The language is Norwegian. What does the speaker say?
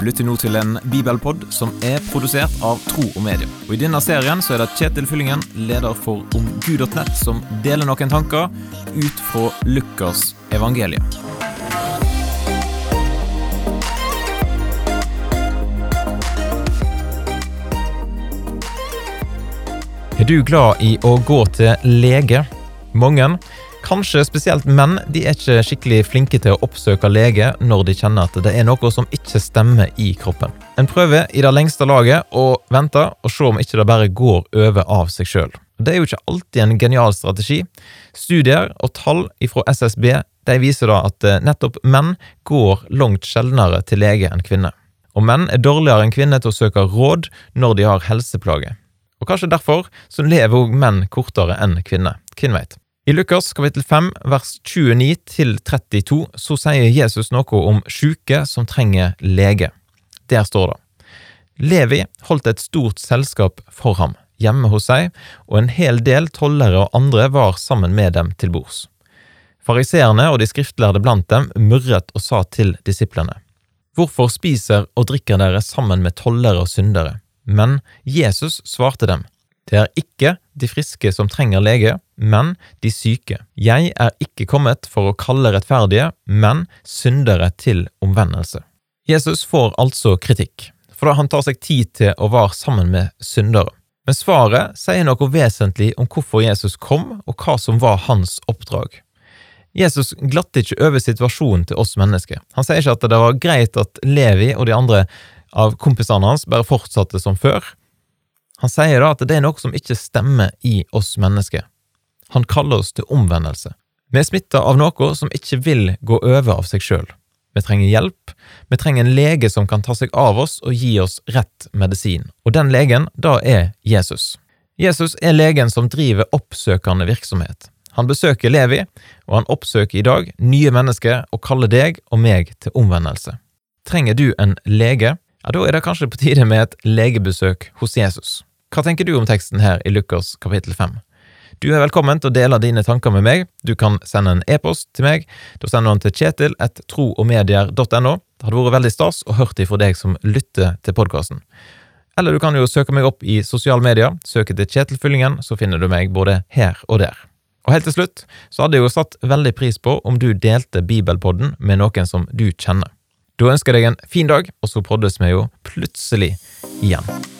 Du lytter nå til en bibelpod som er produsert av Tro og Medie. Og I denne serien så er det Kjetil Fyllingen, leder for omgud.nett, som deler noen tanker ut fra Lukas evangelium. Er du glad i å gå til lege? Mange, kanskje spesielt menn, de er ikke skikkelig flinke til å oppsøke lege når de kjenner at det er noe som ikke stemmer i kroppen. En prøver i det lengste laget å vente og se om ikke det bare går over av seg sjøl. Det er jo ikke alltid en genial strategi. Studier og tall fra SSB de viser da at nettopp menn går langt sjeldnere til lege enn kvinner. Og menn er dårligere enn kvinner til å søke råd når de har helseplager. Og kanskje derfor så lever òg menn kortere enn kvinner. Hvem veit? I Lukas kapittel 5 vers 29 til 32 så sier Jesus noe om syke som trenger lege. Der står det Levi holdt et stort selskap for ham hjemme hos seg, og en hel del tollere og andre var sammen med dem til bords. Fariseerne og de skriftlærde blant dem murret og sa til disiplene. Hvorfor spiser og drikker dere sammen med tollere og syndere? Men Jesus svarte dem, det er ikke de friske som trenger lege, men de syke. Jeg er ikke kommet for å kalle rettferdige, men syndere til omvendelse. Jesus får altså kritikk, for da han tar seg tid til å være sammen med syndere. Men svaret sier noe vesentlig om hvorfor Jesus kom, og hva som var hans oppdrag. Jesus glatte ikke over situasjonen til oss mennesker. Han sier ikke at det var greit at Levi og de andre av kompisene hans bare fortsatte som før. Han sier da at det er noe som ikke stemmer i oss mennesker. Han kaller oss til omvendelse. Vi er smitta av noe som ikke vil gå over av seg sjøl. Vi trenger hjelp, vi trenger en lege som kan ta seg av oss og gi oss rett medisin, og den legen, da er Jesus. Jesus er legen som driver oppsøkende virksomhet. Han besøker Levi, og han oppsøker i dag nye mennesker og kaller deg og meg til omvendelse. Trenger du en lege? Ja, Da er det kanskje på tide med et legebesøk hos Jesus. Hva tenker du om teksten her i Lukas kapittel 5? Du er velkommen til å dele dine tanker med meg. Du kan sende en e-post til meg. Da sender du den til kjetil kjetil.troogmedier.no. Det hadde vært veldig stas å høre ifra deg som lytter til podkasten. Eller du kan jo søke meg opp i sosiale medier. Søk etter Kjetil Fyllingen, så finner du meg både her og der. Og helt til slutt så hadde jeg jo satt veldig pris på om du delte Bibelpodden med noen som du kjenner. Da ønsker jeg deg en fin dag, og så poddes vi jo plutselig igjen.